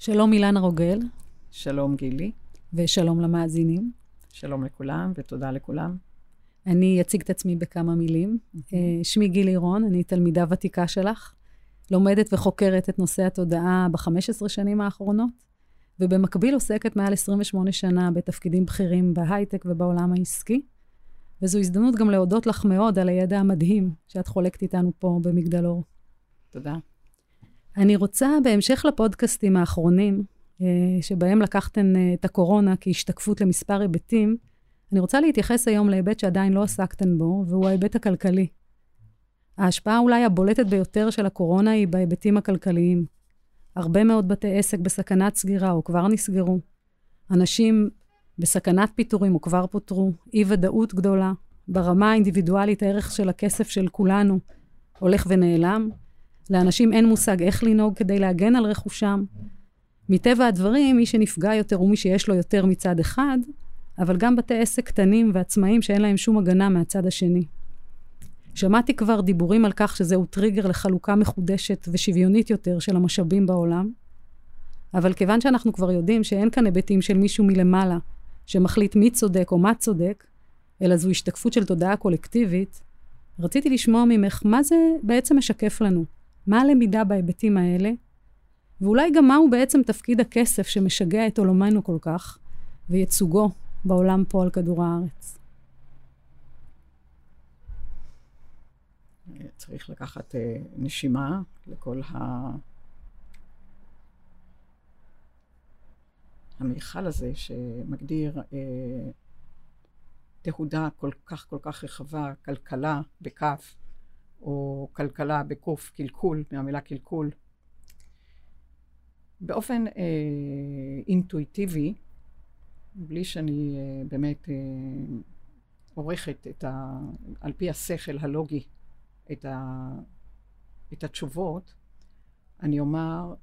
שלום אילנה רוגל. שלום גילי. ושלום למאזינים. שלום לכולם ותודה לכולם. אני אציג את עצמי בכמה מילים. Mm-hmm. שמי גילי רון, אני תלמידה ותיקה שלך, לומדת וחוקרת את נושא התודעה ב-15 שנים האחרונות, ובמקביל עוסקת מעל 28 שנה בתפקידים בכירים בהייטק ובעולם העסקי. וזו הזדמנות גם להודות לך מאוד על הידע המדהים שאת חולקת איתנו פה במגדלור. תודה. אני רוצה, בהמשך לפודקאסטים האחרונים, אה, שבהם לקחתן אה, את הקורונה כהשתקפות למספר היבטים, אני רוצה להתייחס היום להיבט שעדיין לא עסקתן בו, והוא ההיבט הכלכלי. ההשפעה אולי הבולטת ביותר של הקורונה היא בהיבטים הכלכליים. הרבה מאוד בתי עסק בסכנת סגירה או כבר נסגרו. אנשים בסכנת פיטורים או כבר פוטרו. אי-ודאות גדולה. ברמה האינדיבידואלית הערך של הכסף של כולנו הולך ונעלם. לאנשים אין מושג איך לנהוג כדי להגן על רכושם. מטבע הדברים, מי שנפגע יותר הוא מי שיש לו יותר מצד אחד, אבל גם בתי עסק קטנים ועצמאים שאין להם שום הגנה מהצד השני. שמעתי כבר דיבורים על כך שזהו טריגר לחלוקה מחודשת ושוויונית יותר של המשאבים בעולם, אבל כיוון שאנחנו כבר יודעים שאין כאן היבטים של מישהו מלמעלה שמחליט מי צודק או מה צודק, אלא זו השתקפות של תודעה קולקטיבית, רציתי לשמוע ממך מה זה בעצם משקף לנו, מה הלמידה בהיבטים האלה, ואולי גם מהו בעצם תפקיד הכסף שמשגע את עולמנו כל כך, וייצוגו בעולם פה על כדור הארץ. צריך לקחת uh, נשימה לכל ה... המיכל הזה שמגדיר uh, תהודה כל כך כל כך רחבה, כלכלה בכף, או כלכלה בקוף, קלקול, מהמילה קלקול. באופן uh, אינטואיטיבי, בלי שאני uh, באמת uh, עורכת את ה... על פי השכל הלוגי את, ה... את התשובות, אני אומר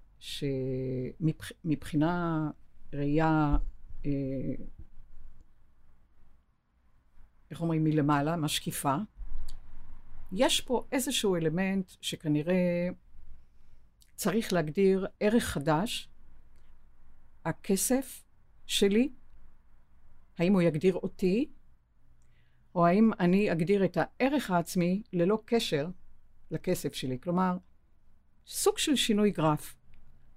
שמבחינה ראייה, אה, איך אומרים, מלמעלה, משקיפה, יש פה איזשהו אלמנט שכנראה צריך להגדיר ערך חדש, הכסף שלי, האם הוא יגדיר אותי, או האם אני אגדיר את הערך העצמי ללא קשר לכסף שלי. כלומר, סוג של שינוי גרף.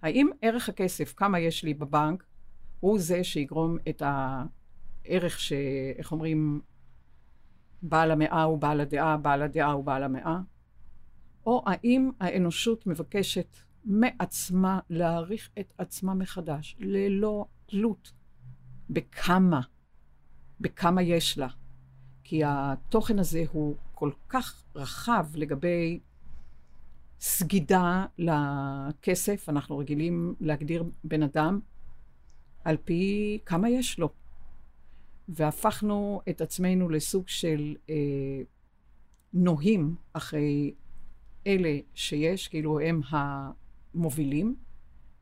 האם ערך הכסף, כמה יש לי בבנק, הוא זה שיגרום את הערך ש... איך אומרים? בעל המאה הוא בעל הדעה, בעל הדעה הוא בעל המאה? או האם האנושות מבקשת מעצמה להעריך את עצמה מחדש, ללא תלות בכמה, בכמה יש לה. כי התוכן הזה הוא כל כך רחב לגבי סגידה לכסף. אנחנו רגילים להגדיר בן אדם על פי כמה יש לו. והפכנו את עצמנו לסוג של אה, נוהים אחרי אלה שיש, כאילו הם המובילים,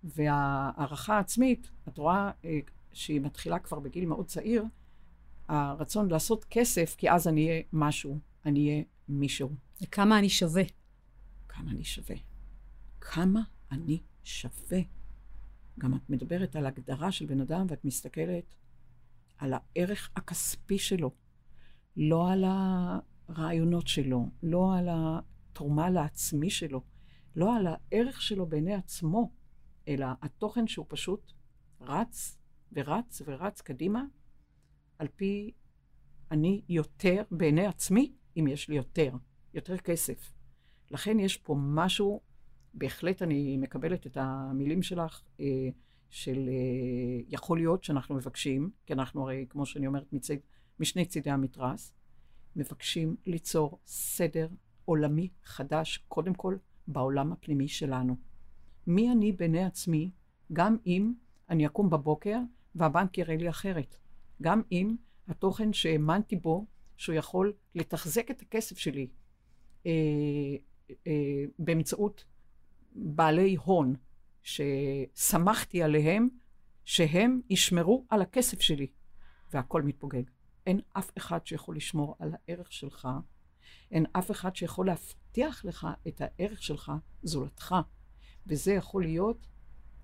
והערכה העצמית, את רואה אה, שהיא מתחילה כבר בגיל מאוד צעיר, הרצון לעשות כסף, כי אז אני אהיה משהו, אני אהיה מישהו. וכמה אני שווה. כמה אני שווה. כמה אני שווה. גם את מדברת על הגדרה של בן אדם ואת מסתכלת על הערך הכספי שלו, לא על הרעיונות שלו, לא על התרומה לעצמי שלו, לא על הערך שלו בעיני עצמו, אלא התוכן שהוא פשוט רץ ורץ ורץ קדימה על פי אני יותר בעיני עצמי, אם יש לי יותר, יותר כסף. לכן יש פה משהו, בהחלט אני מקבלת את המילים שלך, אה, של אה, יכול להיות שאנחנו מבקשים, כי אנחנו הרי, כמו שאני אומרת, מצד, משני צידי המתרס, מבקשים ליצור סדר עולמי חדש, קודם כל בעולם הפנימי שלנו. מי אני בעיני עצמי, גם אם אני אקום בבוקר והבנק יראה לי אחרת. גם אם התוכן שהאמנתי בו, שהוא יכול לתחזק את הכסף שלי אה, אה, באמצעות בעלי הון, שסמכתי עליהם, שהם ישמרו על הכסף שלי, והכל מתפוגג. אין אף אחד שיכול לשמור על הערך שלך, אין אף אחד שיכול להבטיח לך את הערך שלך, זולתך. וזה יכול להיות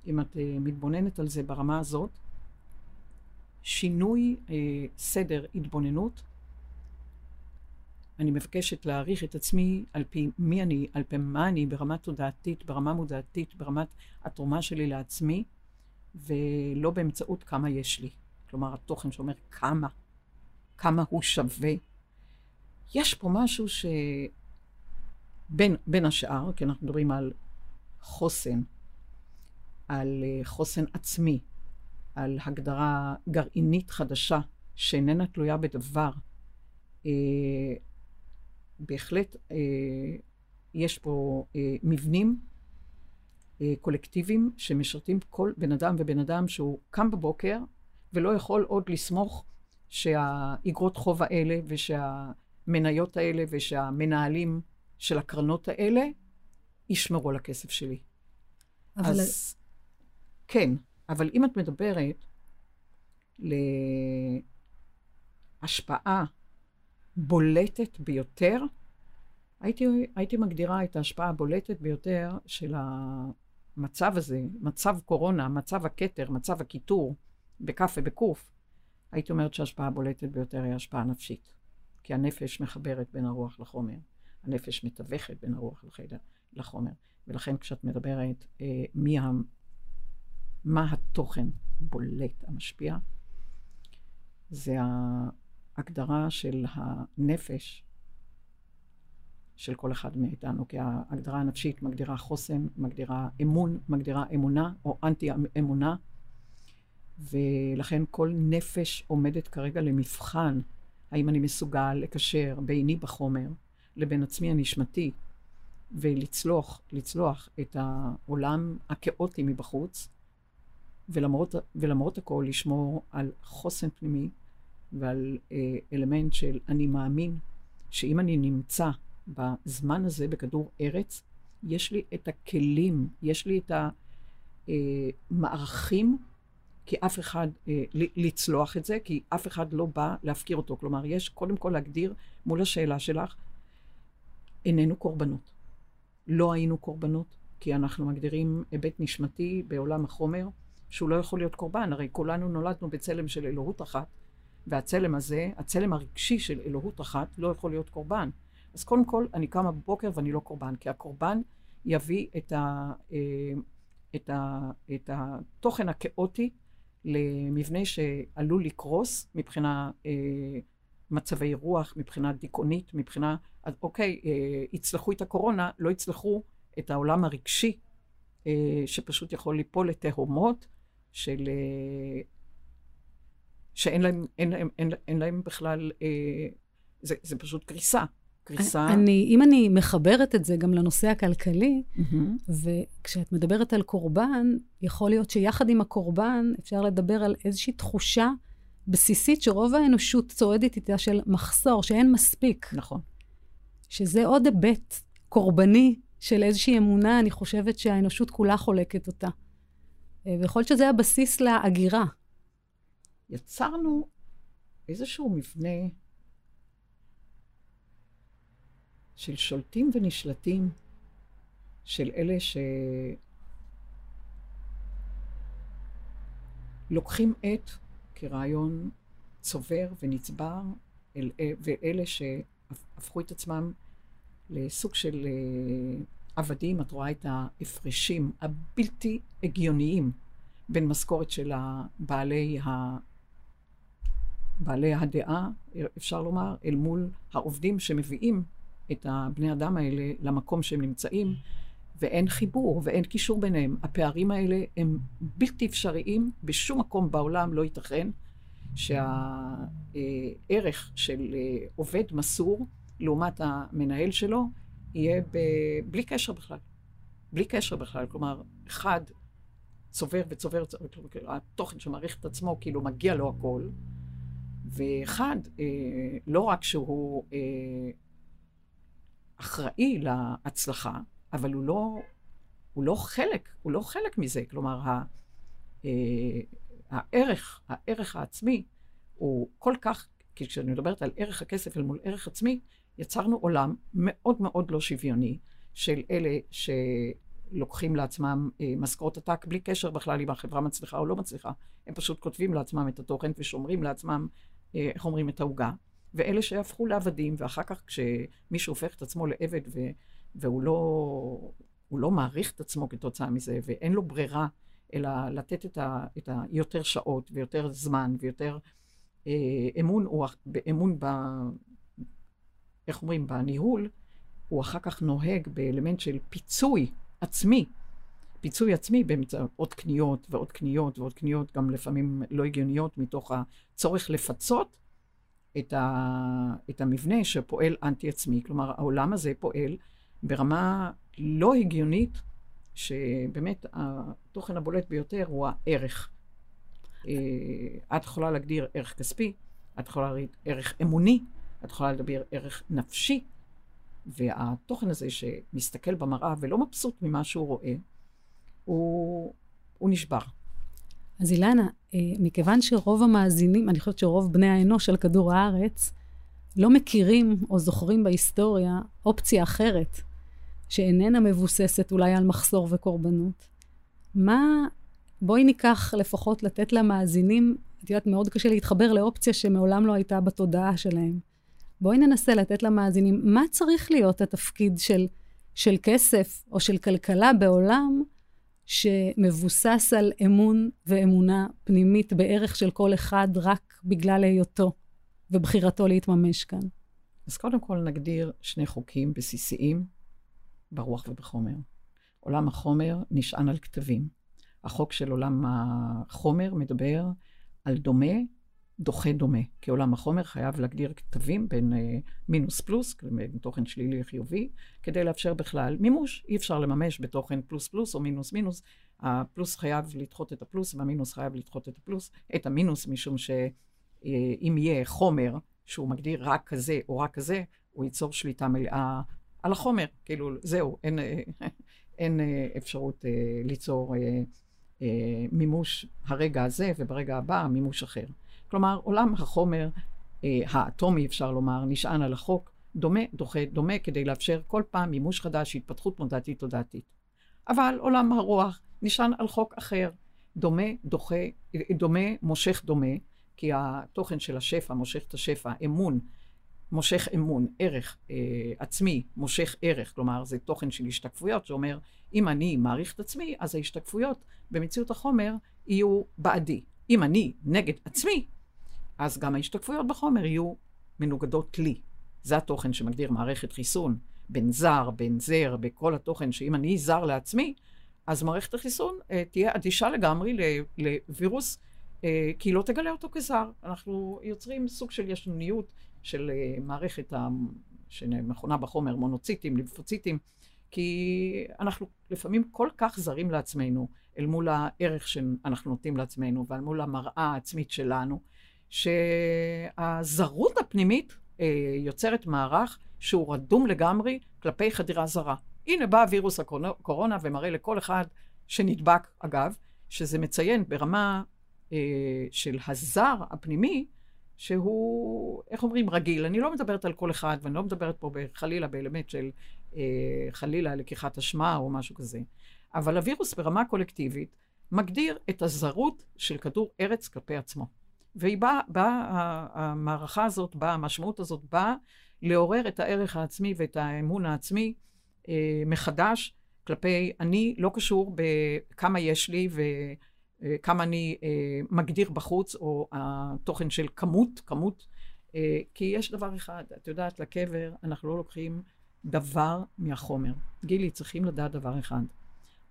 אם את אה, מתבוננת על זה ברמה הזאת, שינוי אה, סדר התבוננות. אני מבקשת להעריך את עצמי על פי מי אני, על פי מה אני, ברמה תודעתית, ברמה מודעתית, ברמת התרומה שלי לעצמי, ולא באמצעות כמה יש לי. כלומר, התוכן שאומר כמה, כמה הוא שווה. יש פה משהו ש... בין, בין השאר, כי אנחנו מדברים על חוסן, על uh, חוסן עצמי, על הגדרה גרעינית חדשה שאיננה תלויה בדבר. בהחלט uh, יש פה uh, מבנים uh, קולקטיביים שמשרתים כל בן אדם ובן אדם שהוא קם בבוקר ולא יכול עוד לסמוך שהאגרות חוב האלה ושהמניות האלה ושהמנהלים של הקרנות האלה ישמרו על הכסף שלי. אבל... אז כן, אבל אם את מדברת להשפעה בולטת ביותר, הייתי, הייתי מגדירה את ההשפעה הבולטת ביותר של המצב הזה, מצב קורונה, מצב הכתר, מצב הקיטור, בכף ובקוף, הייתי אומרת שההשפעה הבולטת ביותר היא השפעה נפשית. כי הנפש מחברת בין הרוח לחומר. הנפש מתווכת בין הרוח לחדר, לחומר. ולכן כשאת מדברת אה, מי ה... מה התוכן הבולט, המשפיע, זה ההגדרה של הנפש של כל אחד מאיתנו, כי ההגדרה הנפשית מגדירה חוסן, מגדירה אמון, מגדירה אמונה או אנטי אמונה, ולכן כל נפש עומדת כרגע למבחן האם אני מסוגל לקשר ביני בחומר לבין עצמי הנשמתי ולצלוח, לצלוח את העולם הכאוטי מבחוץ, ולמרות, ולמרות הכל לשמור על חוסן פנימי ועל אה, אלמנט של אני מאמין שאם אני נמצא בזמן הזה בכדור ארץ, יש לי את הכלים, יש לי את המערכים, אה, כי אף אחד, אה, לצלוח את זה, כי אף אחד לא בא להפקיר אותו. כלומר, יש קודם כל להגדיר מול השאלה שלך, איננו קורבנות. לא היינו קורבנות, כי אנחנו מגדירים היבט נשמתי בעולם החומר, שהוא לא יכול להיות קורבן. הרי כולנו נולדנו בצלם של אלוהות אחת, והצלם הזה, הצלם הרגשי של אלוהות אחת, לא יכול להיות קורבן. אז קודם כל, אני קמה בבוקר ואני לא קורבן, כי הקורבן יביא את, ה, אה, את, ה, את התוכן הכאוטי למבנה שעלול לקרוס מבחינה אה, מצבי רוח, מבחינה דיכאונית, מבחינה, אוקיי, אה, יצלחו את הקורונה, לא יצלחו את העולם הרגשי, שפשוט יכול ליפול לתהומות של... אה, שאין להם, אין להם, אין, אין להם בכלל, אה, זה, זה פשוט קריסה. קריסה. אני, אם אני מחברת את זה גם לנושא הכלכלי, mm-hmm. וכשאת מדברת על קורבן, יכול להיות שיחד עם הקורבן אפשר לדבר על איזושהי תחושה בסיסית שרוב האנושות צועדת איתה של מחסור, שאין מספיק. נכון. שזה עוד היבט קורבני של איזושהי אמונה, אני חושבת שהאנושות כולה חולקת אותה. אה, ויכול להיות שזה הבסיס להגירה. יצרנו איזשהו מבנה של שולטים ונשלטים, של אלה שלוקחים את כרעיון צובר ונצבר, אל, ואלה שהפכו את עצמם לסוג של אה, עבדים, את רואה את ההפרשים הבלתי הגיוניים בין משכורת של בעלי, ה... בעלי הדעה, אפשר לומר, אל מול העובדים שמביאים את הבני אדם האלה למקום שהם נמצאים, ואין חיבור ואין קישור ביניהם. הפערים האלה הם בלתי אפשריים, בשום מקום בעולם לא ייתכן שהערך של אה, עובד מסור לעומת המנהל שלו יהיה ב... בלי קשר בכלל. בלי קשר בכלל. כלומר, אחד צובר וצובר, התוכן שמעריך את עצמו, כאילו מגיע לו הכל, ואחד, אה, לא רק שהוא אה, אחראי להצלחה, אבל הוא לא, הוא לא חלק, הוא לא חלק מזה. כלומר, ה, אה, הערך, הערך העצמי הוא כל כך, כשאני מדברת על ערך הכסף אל מול ערך עצמי, יצרנו עולם מאוד מאוד לא שוויוני של אלה לוקחים לעצמם אה, משכורות עתק בלי קשר בכלל אם החברה מצליחה או לא מצליחה. הם פשוט כותבים לעצמם את התוכן ושומרים לעצמם, איך אומרים, את העוגה. ואלה שהפכו לעבדים, ואחר כך כשמישהו הופך את עצמו לעבד ו, והוא לא, לא מעריך את עצמו כתוצאה מזה, ואין לו ברירה אלא לתת את, ה, את היותר שעות ויותר זמן ויותר אה, אמון, או, אמון ב... איך אומרים? בניהול, הוא אחר כך נוהג באלמנט של פיצוי עצמי. פיצוי עצמי באמצעות קניות ועוד קניות ועוד קניות, גם לפעמים לא הגיוניות, מתוך הצורך לפצות את, ה, את המבנה שפועל אנטי-עצמי. כלומר, העולם הזה פועל ברמה לא הגיונית, שבאמת התוכן הבולט ביותר הוא הערך. אה, את יכולה להגדיר ערך כספי, את יכולה להגיד ערך אמוני, את יכולה לדבר ערך נפשי, והתוכן הזה שמסתכל במראה ולא מבסוט ממה שהוא רואה, הוא, הוא נשבר. אז אילנה, אה, מכיוון שרוב המאזינים, אני חושבת שרוב בני האנוש על כדור הארץ, לא מכירים או זוכרים בהיסטוריה אופציה אחרת, שאיננה מבוססת אולי על מחסור וקורבנות. מה, בואי ניקח לפחות לתת למאזינים, את יודעת, מאוד קשה להתחבר לאופציה שמעולם לא הייתה בתודעה שלהם. בואי ננסה לתת למאזינים, מה צריך להיות התפקיד של, של כסף או של כלכלה בעולם שמבוסס על אמון ואמונה פנימית בערך של כל אחד רק בגלל היותו ובחירתו להתממש כאן? אז קודם כל נגדיר שני חוקים בסיסיים ברוח ובחומר. עולם החומר נשען על כתבים. החוק של עולם החומר מדבר על דומה דוחה דומה, כי עולם החומר חייב להגדיר כתבים בין אה, מינוס פלוס, בין תוכן שלילי לחיובי, כדי לאפשר בכלל מימוש. אי אפשר לממש בתוכן פלוס פלוס או מינוס מינוס. הפלוס חייב לדחות את הפלוס והמינוס חייב לדחות את הפלוס, את המינוס, משום שאם אה, יהיה חומר שהוא מגדיר רק כזה או רק כזה, הוא ייצור שליטה מלאה על החומר. כאילו, זהו, אין, אה, אין אפשרות אה, ליצור אה, אה, מימוש הרגע הזה, וברגע הבא מימוש אחר. כלומר, עולם החומר אה, האטומי, אפשר לומר, נשען על החוק, דומה, דוחה, דומה, כדי לאפשר כל פעם מימוש חדש, התפתחות מודעתית תודעתית. אבל עולם הרוח נשען על חוק אחר, דומה, דוחה, דומה, מושך דומה, כי התוכן של השפע מושך את השפע, אמון, מושך אמון, ערך אה, עצמי, מושך ערך, כלומר זה תוכן של השתקפויות שאומר, אם אני מעריך את עצמי, אז ההשתקפויות במציאות החומר יהיו בעדי. אם אני נגד עצמי, אז גם ההשתקפויות בחומר יהיו מנוגדות לי. זה התוכן שמגדיר מערכת חיסון, בין זר, בין זר, בכל התוכן, שאם אני זר לעצמי, אז מערכת החיסון אה, תהיה אדישה לגמרי לווירוס, אה, כי היא לא תגלה אותו כזר. אנחנו יוצרים סוג של ישנוניות של אה, מערכת שמכונה בחומר מונוציטים, לימפוציטים, כי אנחנו לפעמים כל כך זרים לעצמנו אל מול הערך שאנחנו נותנים לעצמנו ואל מול המראה העצמית שלנו, שהזרות הפנימית אה, יוצרת מערך שהוא רדום לגמרי כלפי חדירה זרה. הנה בא וירוס הקורונה ומראה לכל אחד שנדבק, אגב, שזה מציין ברמה אה, של הזר הפנימי, שהוא, איך אומרים, רגיל. אני לא מדברת על כל אחד, ואני לא מדברת פה חלילה באלמנט של אה, חלילה לקיחת אשמה או משהו כזה. אבל הווירוס ברמה קולקטיבית מגדיר את הזרות של כדור ארץ כלפי עצמו. והיא באה, באה, המערכה הזאת באה, המשמעות הזאת באה לעורר את הערך העצמי ואת האמון העצמי אה, מחדש כלפי אני לא קשור בכמה יש לי וכמה אני אה, מגדיר בחוץ, או התוכן של כמות, כמות, אה, כי יש דבר אחד, את יודעת, לקבר אנחנו לא לוקחים דבר מהחומר. גילי, צריכים לדעת דבר אחד.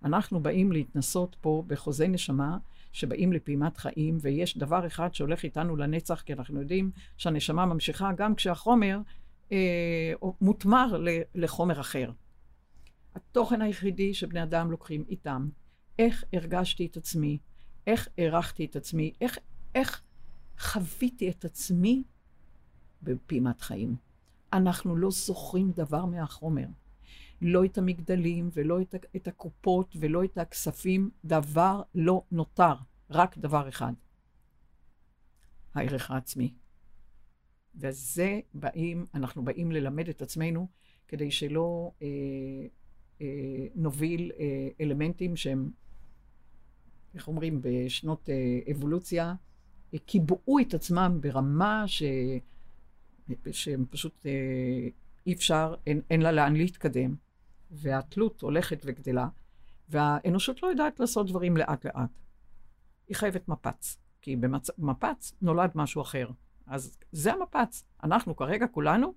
אנחנו באים להתנסות פה בחוזה נשמה שבאים לפעימת חיים, ויש דבר אחד שהולך איתנו לנצח, כי אנחנו יודעים שהנשמה ממשיכה גם כשהחומר אה, מותמר לחומר אחר. התוכן היחידי שבני אדם לוקחים איתם, איך הרגשתי את עצמי, איך הערכתי את עצמי, איך, איך חוויתי את עצמי בפעימת חיים. אנחנו לא זוכרים דבר מהחומר. לא את המגדלים ולא את, את הקופות ולא את הכספים, דבר לא נותר, רק דבר אחד, הערך העצמי. וזה באים, אנחנו באים ללמד את עצמנו כדי שלא אה, אה, נוביל אה, אלמנטים שהם, איך אומרים, בשנות אה, אבולוציה, אה, קיבעו את עצמם ברמה ש... שהם פשוט אה, אי אפשר, אין, אין לה לאן להתקדם, והתלות הולכת וגדלה, והאנושות לא יודעת לעשות דברים לאט-לאט. היא חייבת מפץ, כי במפץ נולד משהו אחר. אז זה המפץ. אנחנו כרגע כולנו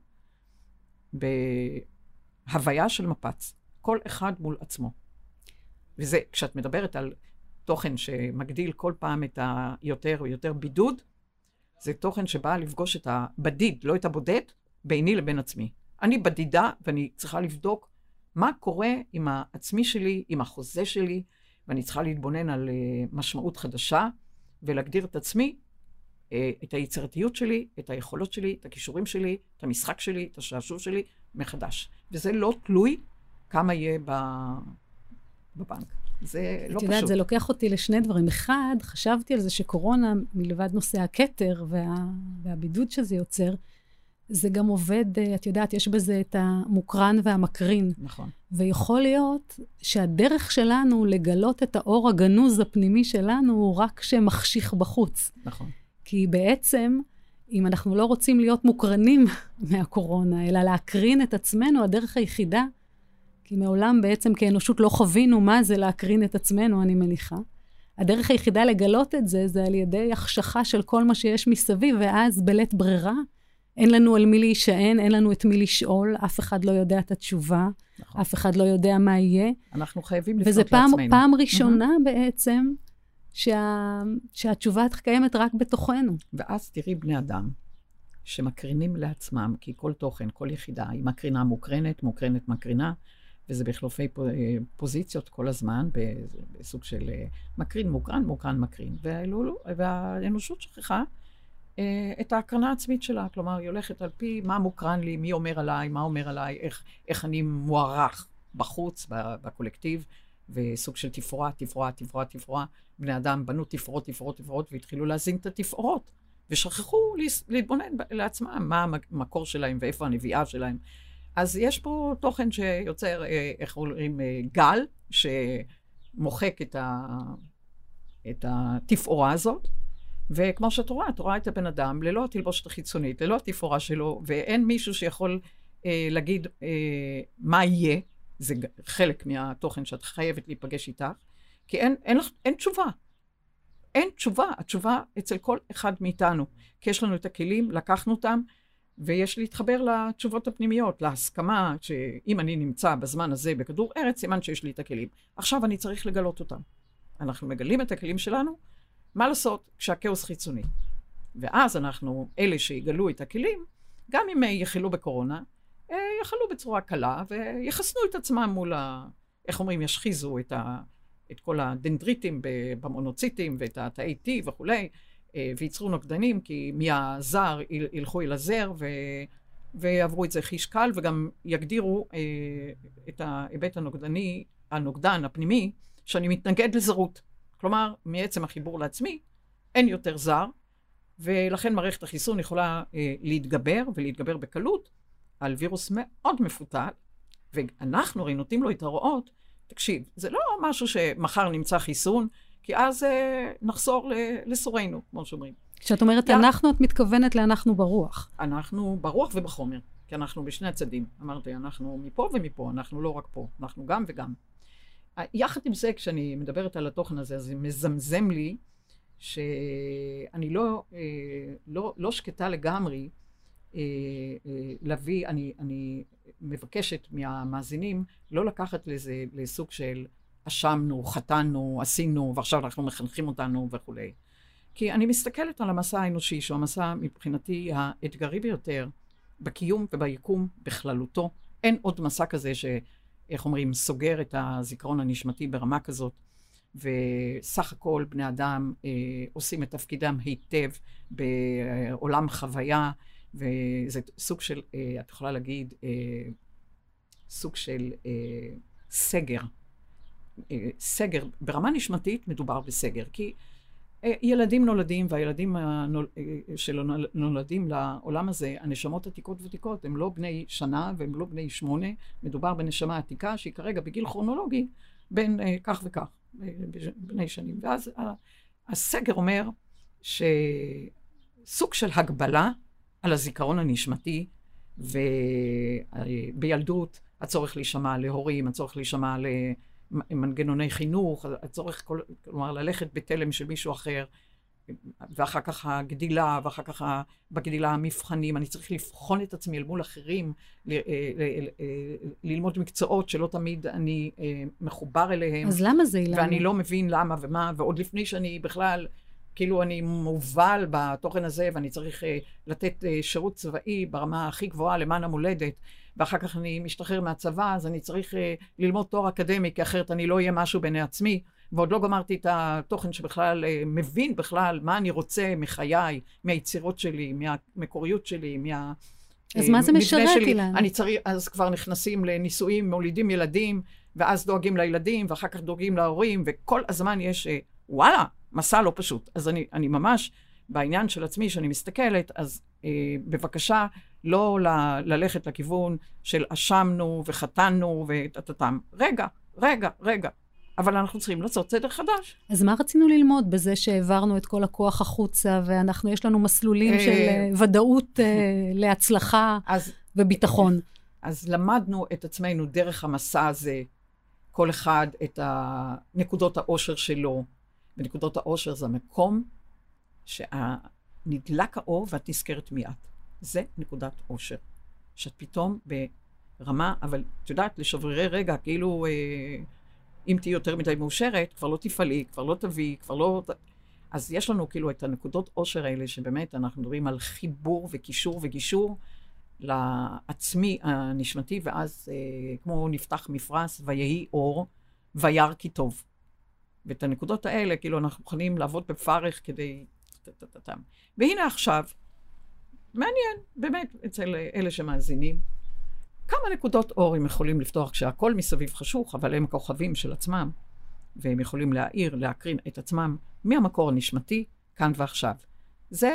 בהוויה של מפץ, כל אחד מול עצמו. וזה, כשאת מדברת על תוכן שמגדיל כל פעם את היותר ויותר בידוד, זה תוכן שבא לפגוש את הבדיד, לא את הבודד, ביני לבין עצמי. אני בדידה ואני צריכה לבדוק מה קורה עם העצמי שלי, עם החוזה שלי, ואני צריכה להתבונן על uh, משמעות חדשה ולהגדיר את עצמי, uh, את היצירתיות שלי, את היכולות שלי, את הכישורים שלי, את המשחק שלי, את השעשוע שלי, מחדש. וזה לא תלוי כמה יהיה בבנק. זה לא פשוט. את יודעת, זה לוקח אותי לשני דברים. אחד, חשבתי על זה שקורונה, מלבד נושא הכתר וה, והבידוד שזה יוצר, זה גם עובד, אה, את יודעת, יש בזה את המוקרן והמקרין. נכון. ויכול להיות שהדרך שלנו לגלות את האור הגנוז הפנימי שלנו הוא רק שמחשיך בחוץ. נכון. כי בעצם, אם אנחנו לא רוצים להיות מוקרנים מהקורונה, אלא להקרין את עצמנו, הדרך היחידה, כי מעולם בעצם כאנושות לא חווינו מה זה להקרין את עצמנו, אני מניחה. הדרך היחידה לגלות את זה, זה על ידי החשכה של כל מה שיש מסביב, ואז בלית ברירה, אין לנו על מי להישען, אין לנו את מי לשאול, אף אחד לא יודע את התשובה, נכון. אף אחד לא יודע מה יהיה. אנחנו חייבים לפנות לעצמנו. וזה פעם, ראשונה mm-hmm. בעצם שה, שהתשובה קיימת רק בתוכנו. ואז תראי בני אדם שמקרינים לעצמם, כי כל תוכן, כל יחידה, היא מקרינה מוקרנת, מוקרנת מקרינה, וזה בחילופי פוזיציות כל הזמן, בסוג של אה, מקרין, מוקרן, מוקרן, מקרין. והאנושות שכחה אה, את ההקרנה העצמית שלה. כלומר, היא הולכת על פי מה מוקרן לי, מי אומר עליי, מה אומר עליי, איך, איך אני מוערך בחוץ, בקולקטיב, וסוג של תפאורה, תפאורה, תפאורה, תפאורה. בני אדם בנו תפאורות, תפאורות, תפאורות, והתחילו להזין את התפאורות. ושכחו להתבונן לעצמם, מה המקור שלהם ואיפה הנביאה שלהם. אז יש פה תוכן שיוצר, אה, איך אומרים, אה, גל, שמוחק את, ה, את התפאורה הזאת. וכמו שאת רואה, את רואה את הבן אדם ללא התלבושת החיצונית, ללא התפאורה שלו, ואין מישהו שיכול אה, להגיד אה, מה יהיה, זה חלק מהתוכן שאת חייבת להיפגש איתך, כי אין, אין, לך, אין תשובה. אין תשובה, התשובה אצל כל אחד מאיתנו. כי יש לנו את הכלים, לקחנו אותם, ויש להתחבר לתשובות הפנימיות, להסכמה שאם אני נמצא בזמן הזה בכדור ארץ, סימן שיש לי את הכלים. עכשיו אני צריך לגלות אותם. אנחנו מגלים את הכלים שלנו, מה לעשות כשהכאוס חיצוני. ואז אנחנו, אלה שיגלו את הכלים, גם אם יחלו בקורונה, אה, יחלו בצורה קלה ויחסנו את עצמם מול ה... איך אומרים, ישחיזו את, ה, את כל הדנדריטים במונוציטים ואת התאי T וכולי, אה, וייצרו נוגדנים, כי מהזר ילכו אל הזר ו... ויעברו את זה חיש קל, וגם יגדירו אה, את ההיבט הנוגדני, הנוגדן הפנימי, שאני מתנגד לזרות. כלומר, מעצם החיבור לעצמי, אין יותר זר, ולכן מערכת החיסון יכולה אה, להתגבר, ולהתגבר בקלות, על וירוס מאוד מפותל, ואנחנו הרי נותנים לו את ההוראות, תקשיב, זה לא משהו שמחר נמצא חיסון, כי אז אה, נחזור לסורנו, כמו שאומרים. כשאת אומרת יא... אנחנו, את מתכוונת לאנחנו ברוח. אנחנו ברוח ובחומר, כי אנחנו בשני הצדדים. אמרתי, אנחנו מפה ומפה, אנחנו לא רק פה, אנחנו גם וגם. יחד עם זה, כשאני מדברת על התוכן הזה, זה מזמזם לי שאני לא, אה, לא, לא שקטה לגמרי אה, אה, להביא, אני, אני מבקשת מהמאזינים לא לקחת לזה לסוג של אשמנו, חטאנו, עשינו, ועכשיו אנחנו מחנכים אותנו וכולי. כי אני מסתכלת על המסע האנושי, שהוא המסע מבחינתי האתגרי ביותר בקיום וביקום בכללותו. אין עוד מסע כזה ש... איך אומרים, סוגר את הזיכרון הנשמתי ברמה כזאת, וסך הכל בני אדם אה, עושים את תפקידם היטב בעולם חוויה, וזה סוג של, אה, את יכולה להגיד, אה, סוג של אה, סגר. אה, סגר, ברמה נשמתית מדובר בסגר, כי ילדים נולדים, והילדים הנול... אה, שנולדים לעולם הזה, הנשמות עתיקות ותיקות, הם לא בני שנה והם לא בני שמונה, מדובר בנשמה עתיקה שהיא כרגע בגיל כרונולוגי בין uh, כך וכך, בני שנים. ואז הסגר אומר שסוג של הגבלה על הזיכרון הנשמתי, ובילדות הצורך להישמע להורים, הצורך להישמע למנגנוני חינוך, הצורך, כלומר, ללכת בתלם של מישהו אחר, ואחר כך הגדילה, ואחר כך בגדילה המבחנים. אני צריך לבחון את עצמי אל מול אחרים, אה, ללמוד מקצועות שלא תמיד אני אה, מחובר אליהם. אז למה זה, אילן? ואני לא מבין למה ומה, ועוד לפני שאני בכלל... כאילו אני מובל בתוכן הזה ואני צריך לתת שירות צבאי ברמה הכי גבוהה למען המולדת, ואחר כך אני משתחרר מהצבא, אז אני צריך uh, ללמוד תואר אקדמי, כי אחרת אני לא אהיה משהו בעיני עצמי. ועוד לא גמרתי את התוכן שבכלל uh, מבין בכלל מה אני רוצה מחיי, מהיצירות שלי, מהמקוריות שלי, מה... אז מה זה משרת, אילן? אני צריך, אז כבר נכנסים לנישואים, מולידים ילדים, ואז דואגים לילדים, ואחר כך דואגים להורים, וכל הזמן יש, וואלה, מסע לא פשוט. אז אני, אני ממש, בעניין של עצמי, שאני מסתכלת, אז אה, בבקשה, לא ל- ללכת לכיוון של אשמנו וחטאנו וטטטם. רגע, רגע, רגע. אבל אנחנו צריכים לעשות סדר חדש. אז מה רצינו ללמוד בזה שהעברנו את כל הכוח החוצה, ואנחנו, יש לנו מסלולים אה, של אה, ודאות אה, להצלחה אז, וביטחון? אז למדנו את עצמנו דרך המסע הזה, כל אחד את נקודות האושר שלו, ונקודות האושר זה המקום שנדלק האור ואת נזכרת מיד. זה נקודת אושר. שאת פתאום ברמה, אבל את יודעת, לשברירי רגע, כאילו אה, אם תהיי יותר מדי מאושרת, כבר לא תפעלי, כבר לא תביאי, כבר לא... אז יש לנו כאילו את הנקודות אושר האלה, שבאמת אנחנו מדברים על חיבור וקישור וגישור לעצמי הנשמתי, ואז אה, כמו נפתח מפרש, ויהי אור, וירא כי טוב. ואת הנקודות האלה, כאילו, אנחנו מוכנים לעבוד בפרך כדי... והנה עכשיו, מעניין, באמת, אצל אלה שמאזינים, כמה נקודות אור הם יכולים לפתוח כשהכול מסביב חשוך, אבל הם הכוכבים של עצמם, והם יכולים להאיר, להקרין את עצמם מהמקור הנשמתי, כאן ועכשיו. זה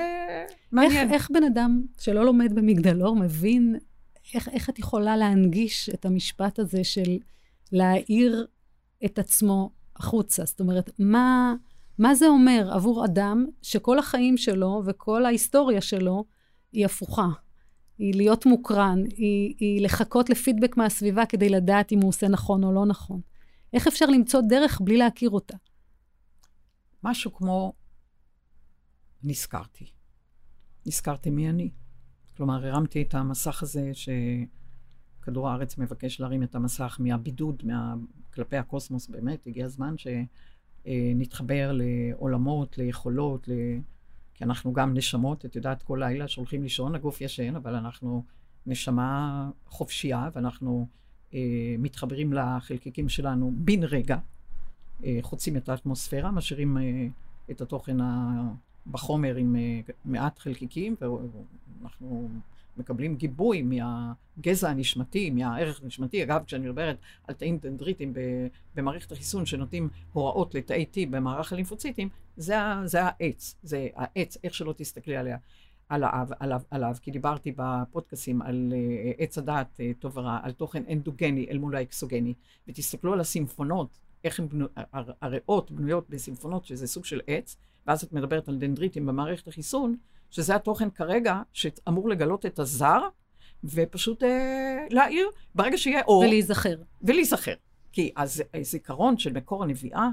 מעניין. איך, איך בן אדם שלא לומד במגדלור מבין, איך, איך את יכולה להנגיש את המשפט הזה של להאיר את עצמו החוצה. זאת אומרת, מה, מה זה אומר עבור אדם שכל החיים שלו וכל ההיסטוריה שלו היא הפוכה? היא להיות מוקרן, היא, היא לחכות לפידבק מהסביבה כדי לדעת אם הוא עושה נכון או לא נכון. איך אפשר למצוא דרך בלי להכיר אותה? משהו כמו נזכרתי. נזכרתי מי אני. כלומר, הרמתי את המסך הזה שכדור הארץ מבקש להרים את המסך מהבידוד, מה... כלפי הקוסמוס, באמת, הגיע הזמן שנתחבר לעולמות, ליכולות, ל... כי אנחנו גם נשמות, את יודעת, כל לילה שהולכים לישון, הגוף ישן, אבל אנחנו נשמה חופשייה, ואנחנו אה, מתחברים לחלקיקים שלנו בן רגע, אה, חוצים את האטמוספירה, משאירים אה, את התוכן ה... בחומר עם אה, מעט חלקיקים, ואנחנו מקבלים גיבוי מהגזע הנשמתי, מהערך הנשמתי. אגב, כשאני מדברת על תאים דנדריטים במערכת החיסון שנותנים הוראות לתאי T במערך הלימפוציטים, זה, זה העץ, זה העץ, איך שלא תסתכלי עליה. עליו, עליו, עליו, כי דיברתי בפודקאסים על uh, עץ הדעת, uh, טוב ורע, על תוכן אנדוגני אל מול האקסוגני, ותסתכלו על הסימפונות, איך הן בנו, הריאות בנויות בסימפונות, שזה סוג של עץ, ואז את מדברת על דנדריטים במערכת החיסון, שזה התוכן כרגע שאמור לגלות את הזר, ופשוט אה, להעיר ברגע שיהיה אור. ולהיזכר. ולהיזכר. כי הזיכרון של מקור הנביאה,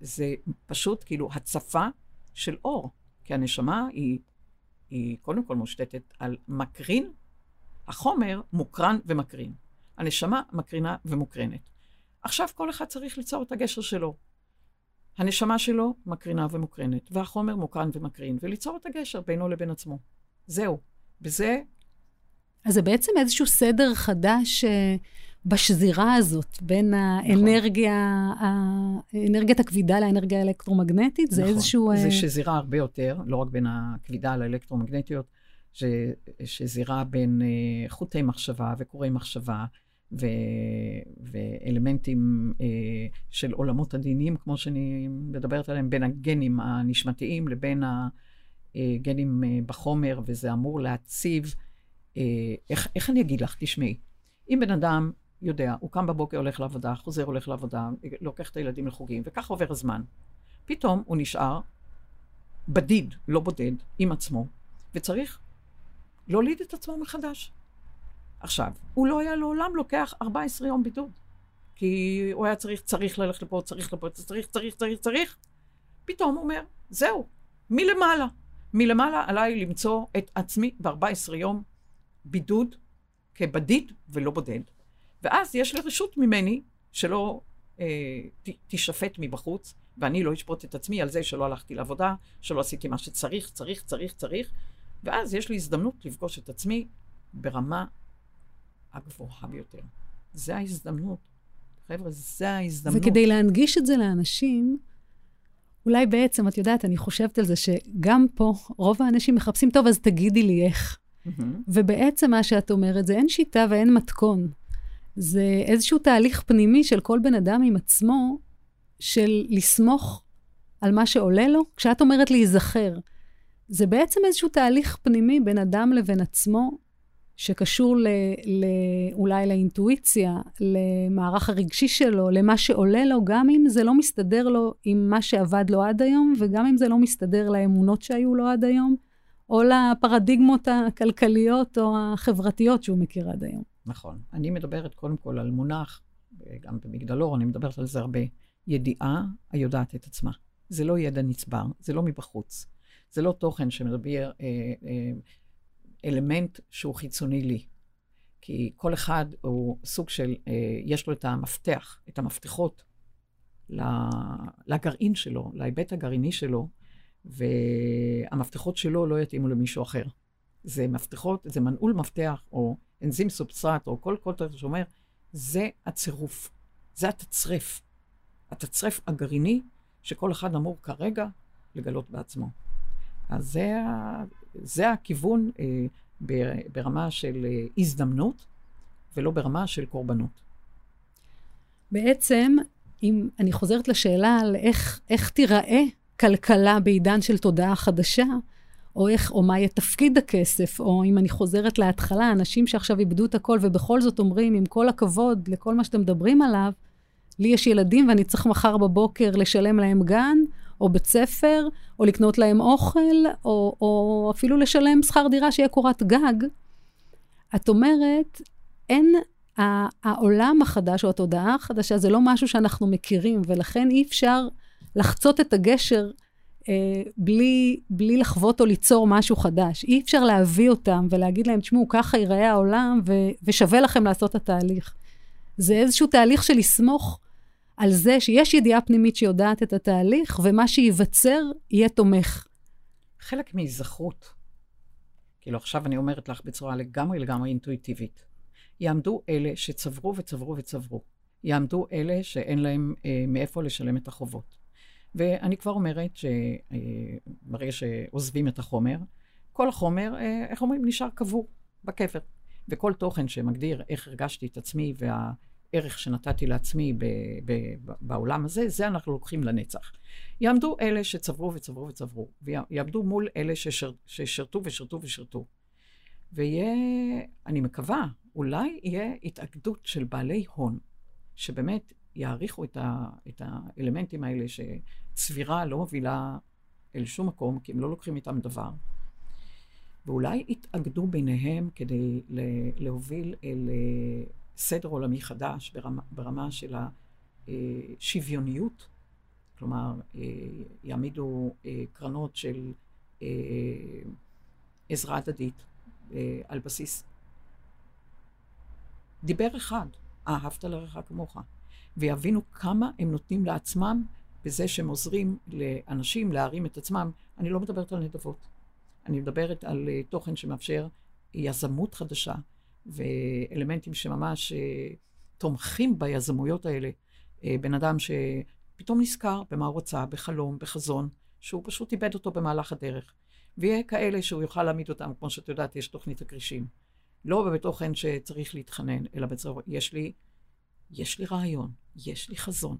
זה פשוט כאילו הצפה של אור. כי הנשמה היא, היא קודם כל מושתתת על מקרין, החומר מוקרן ומקרין. הנשמה מקרינה ומוקרנת. עכשיו כל אחד צריך ליצור את הגשר שלו. הנשמה שלו מקרינה ומוקרנת, והחומר מוקרן ומקרין, וליצור את הגשר בינו לבין עצמו. זהו. בזה... אז זה בעצם איזשהו סדר חדש uh, בשזירה הזאת, בין נכון. האנרגיה, האנרגיית הכבידה לאנרגיה האלקטרומגנטית? נכון. זה איזשהו... זה uh... שזירה הרבה יותר, לא רק בין הכבידה לאלקטרומגנטיות, זה שזירה בין uh, חוטי מחשבה וקורי מחשבה, ו, ואלמנטים אה, של עולמות הדיניים, כמו שאני מדברת עליהם, בין הגנים הנשמתיים לבין הגנים אה, בחומר, וזה אמור להציב, אה, איך, איך אני אגיד לך? תשמעי, אם בן אדם יודע, הוא קם בבוקר, הולך לעבודה, חוזר, הולך לעבודה, לוקח את הילדים לחוגים, וכך עובר הזמן. פתאום הוא נשאר בדיד, לא בודד, עם עצמו, וצריך להוליד את עצמו מחדש. עכשיו, הוא לא היה לעולם לוקח 14 יום בידוד. כי הוא היה צריך, צריך ללכת לפה, צריך לפה, צריך, צריך, צריך, צריך. פתאום הוא אומר, זהו, מלמעלה. מלמעלה עליי למצוא את עצמי ב-14 יום בידוד כבדיד ולא בודד. ואז יש לי רשות ממני שלא אה, ת, תשפט מבחוץ, ואני לא אשפוט את עצמי על זה שלא הלכתי לעבודה, שלא עשיתי מה שצריך, צריך, צריך, צריך, ואז יש לי הזדמנות לפגוש את עצמי ברמה הגבוהה ביותר. זה ההזדמנות. חבר'ה, זה ההזדמנות. וכדי להנגיש את זה לאנשים, אולי בעצם, את יודעת, אני חושבת על זה שגם פה, רוב האנשים מחפשים, טוב, אז תגידי לי איך. Mm-hmm. ובעצם מה שאת אומרת זה אין שיטה ואין מתכון. זה איזשהו תהליך פנימי של כל בן אדם עם עצמו, של לסמוך על מה שעולה לו. כשאת אומרת להיזכר, זה בעצם איזשהו תהליך פנימי בין אדם לבין עצמו, שקשור ל, ל, אולי לאינטואיציה, למערך הרגשי שלו, למה שעולה לו, גם אם זה לא מסתדר לו עם מה שעבד לו עד היום, וגם אם זה לא מסתדר לאמונות שהיו לו עד היום, או לפרדיגמות הכלכליות או החברתיות שהוא מכיר עד היום. נכון. אני מדברת קודם כל על מונח, גם במגדלור, אני מדברת על זה הרבה, ידיעה היודעת את עצמה. זה לא ידע נצבר, זה לא מבחוץ. זה לא תוכן שמדבר אה, אה, אלמנט שהוא חיצוני לי. כי כל אחד הוא סוג של, אה, יש לו את המפתח, את המפתחות לגרעין שלו, להיבט הגרעיני שלו, והמפתחות שלו לא יתאימו למישהו אחר. זה מפתחות, זה מנעול מפתח, או אנזים סובסטרט, או כל קוטר שאומר, זה הצירוף, זה התצרף. התצרף הגרעיני שכל אחד אמור כרגע לגלות בעצמו. אז זה, זה הכיוון אה, ברמה של אה, הזדמנות, ולא ברמה של קורבנות. בעצם, אם אני חוזרת לשאלה על איך, איך תיראה כלכלה בעידן של תודעה חדשה, או איך, או מה יהיה תפקיד הכסף, או אם אני חוזרת להתחלה, אנשים שעכשיו איבדו את הכל ובכל זאת אומרים, עם כל הכבוד לכל מה שאתם מדברים עליו, לי יש ילדים ואני צריך מחר בבוקר לשלם להם גן, או בית ספר, או לקנות להם אוכל, או, או אפילו לשלם שכר דירה שיהיה קורת גג. את אומרת, אין, העולם החדש או התודעה החדשה זה לא משהו שאנחנו מכירים, ולכן אי אפשר לחצות את הגשר אה, בלי, בלי לחוות או ליצור משהו חדש. אי אפשר להביא אותם ולהגיד להם, תשמעו, ככה ייראה העולם, ו, ושווה לכם לעשות את התהליך. זה איזשהו תהליך של לסמוך על זה שיש ידיעה פנימית שיודעת את התהליך, ומה שייווצר יהיה תומך. חלק מהיזכרות, כאילו עכשיו אני אומרת לך בצורה לגמרי לגמרי אינטואיטיבית, יעמדו אלה שצברו וצברו וצברו. יעמדו אלה שאין להם אה, מאיפה לשלם את החובות. ואני כבר אומרת שברגע אה, שעוזבים את החומר, כל החומר, אה, איך אומרים, נשאר קבור בקבר. וכל תוכן שמגדיר איך הרגשתי את עצמי וה... הערך שנתתי לעצמי ב, ב, ב, בעולם הזה, זה אנחנו לוקחים לנצח. יעמדו אלה שצברו וצברו וצברו, ויעמדו מול אלה ששר, ששרתו ושרתו ושרתו. ויהיה, אני מקווה, אולי יהיה התאגדות של בעלי הון, שבאמת יעריכו את, ה, את האלמנטים האלה שצבירה לא מובילה אל שום מקום, כי הם לא לוקחים איתם דבר. ואולי יתאגדו ביניהם כדי להוביל אל סדר עולמי חדש ברמה, ברמה של השוויוניות, כלומר, אה, יעמידו אה, קרנות של אה, עזרה הדדית על בסיס דיבר אחד, אהבת לרעך כמוך, ויבינו כמה הם נותנים לעצמם בזה שהם עוזרים לאנשים להרים את עצמם. אני לא מדברת על נדבות, אני מדברת על תוכן שמאפשר יזמות חדשה, ואלמנטים שממש אה, תומכים ביזמויות האלה. אה, בן אדם שפתאום נזכר במה הוא רצה, בחלום, בחזון, שהוא פשוט איבד אותו במהלך הדרך. ויהיה כאלה שהוא יוכל להעמיד אותם, כמו שאת יודעת, יש תוכנית הכרישים. לא בתוכן שצריך להתחנן, אלא בצורה, יש לי, יש לי רעיון, יש לי חזון.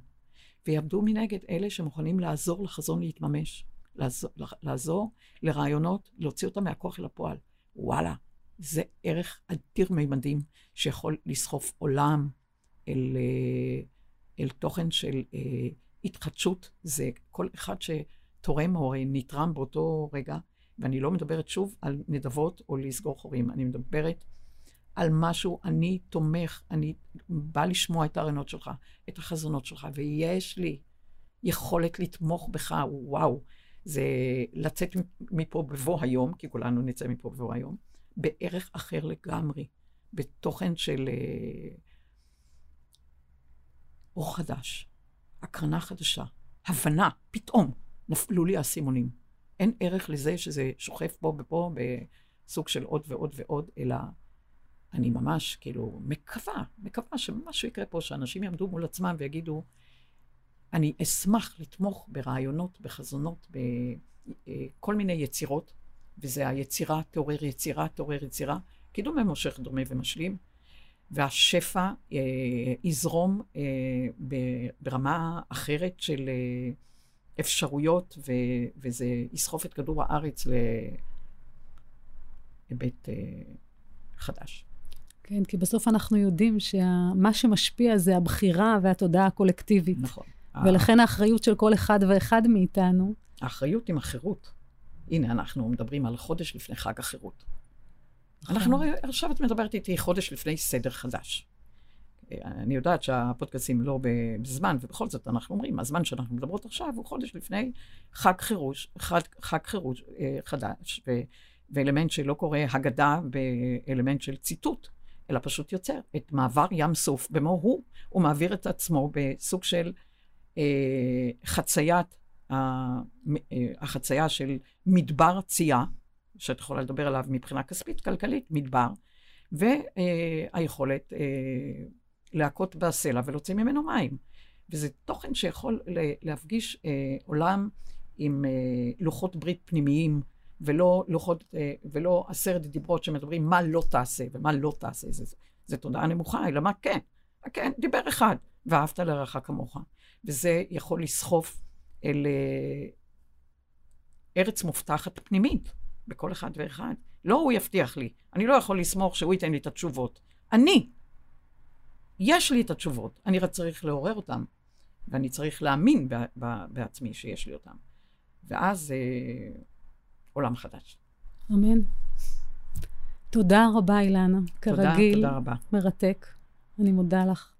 ויעמדו מנגד אלה שמוכנים לעזור לחזון להתממש, לעזור, לעזור לרעיונות, להוציא אותם מהכוח אל הפועל. וואלה, זה ערך אדיר מימדים שיכול לסחוף עולם אל, אה, אל תוכן של אה, התחדשות. זה כל אחד שתורם או נתרם באותו רגע, ואני לא מדברת שוב על נדבות או לסגור חורים, אני מדברת על משהו, אני תומך, אני בא לשמוע את הרעיונות שלך, את החזונות שלך, ויש לי יכולת לתמוך בך, וואו, זה לצאת מפה בבוא היום, כי כולנו נצא מפה בבוא היום, בערך אחר לגמרי, בתוכן של אה, אור חדש, הקרנה חדשה, הבנה, פתאום נפלו לי האסימונים. אין ערך לזה שזה שוכף פה ופה בסוג של עוד ועוד ועוד, אלא אני ממש כאילו מקווה, מקווה שמשהו יקרה פה, שאנשים יעמדו מול עצמם ויגידו, אני אשמח לתמוך ברעיונות, בחזונות, בכל אה, מיני יצירות, וזה היצירה תעורר יצירה, תעורר יצירה, קידום ממושך, דומה ומשלים, והשפע אה, יזרום אה, ברמה אחרת של אה, אפשרויות, ו, וזה יסחוף את כדור הארץ להיבט אה, חדש. כן, כי בסוף אנחנו יודעים שמה שמשפיע זה הבחירה והתודעה הקולקטיבית. נכון. ולכן האחריות של כל אחד ואחד מאיתנו... האחריות עם החירות. הנה, אנחנו מדברים על חודש לפני חג החירות. נכון. אנחנו, עכשיו את מדברת איתי חודש לפני סדר חדש. אני יודעת שהפודקאסים לא בזמן, ובכל זאת אנחנו אומרים, הזמן שאנחנו מדברות עכשיו הוא חודש לפני חג חירוש, חג, חג חירוש אה, חדש, ו, ואלמנט שלא קורא הגדה באלמנט של ציטוט, אלא פשוט יוצר את מעבר ים סוף במו הוא, הוא מעביר את עצמו בסוג של אה, חציית, החצייה של מדבר צייה, שאת יכולה לדבר עליו מבחינה כספית, כלכלית, מדבר, והיכולת אה, להכות בסלע ולהוציא ממנו מים. וזה תוכן שיכול להפגיש אה, עולם עם אה, לוחות ברית פנימיים, ולא לוחות, אה, ולא עשרת דיברות שמדברים מה לא תעשה ומה לא תעשה. זה, זה, זה תודעה נמוכה, אלא מה כן. כן, דיבר אחד, ואהבת לרעך כמוך. וזה יכול לסחוף אל אה, ארץ מובטחת פנימית בכל אחד ואחד. לא הוא יבטיח לי, אני לא יכול לסמוך שהוא ייתן לי את התשובות. אני, יש לי את התשובות, אני רק צריך לעורר אותן, ואני צריך להאמין ב- ב- בעצמי שיש לי אותן. ואז אה, עולם חדש. אמן. תודה רבה, אילנה. תודה, כרגיל, תודה רבה. מרתק. אני מודה לך.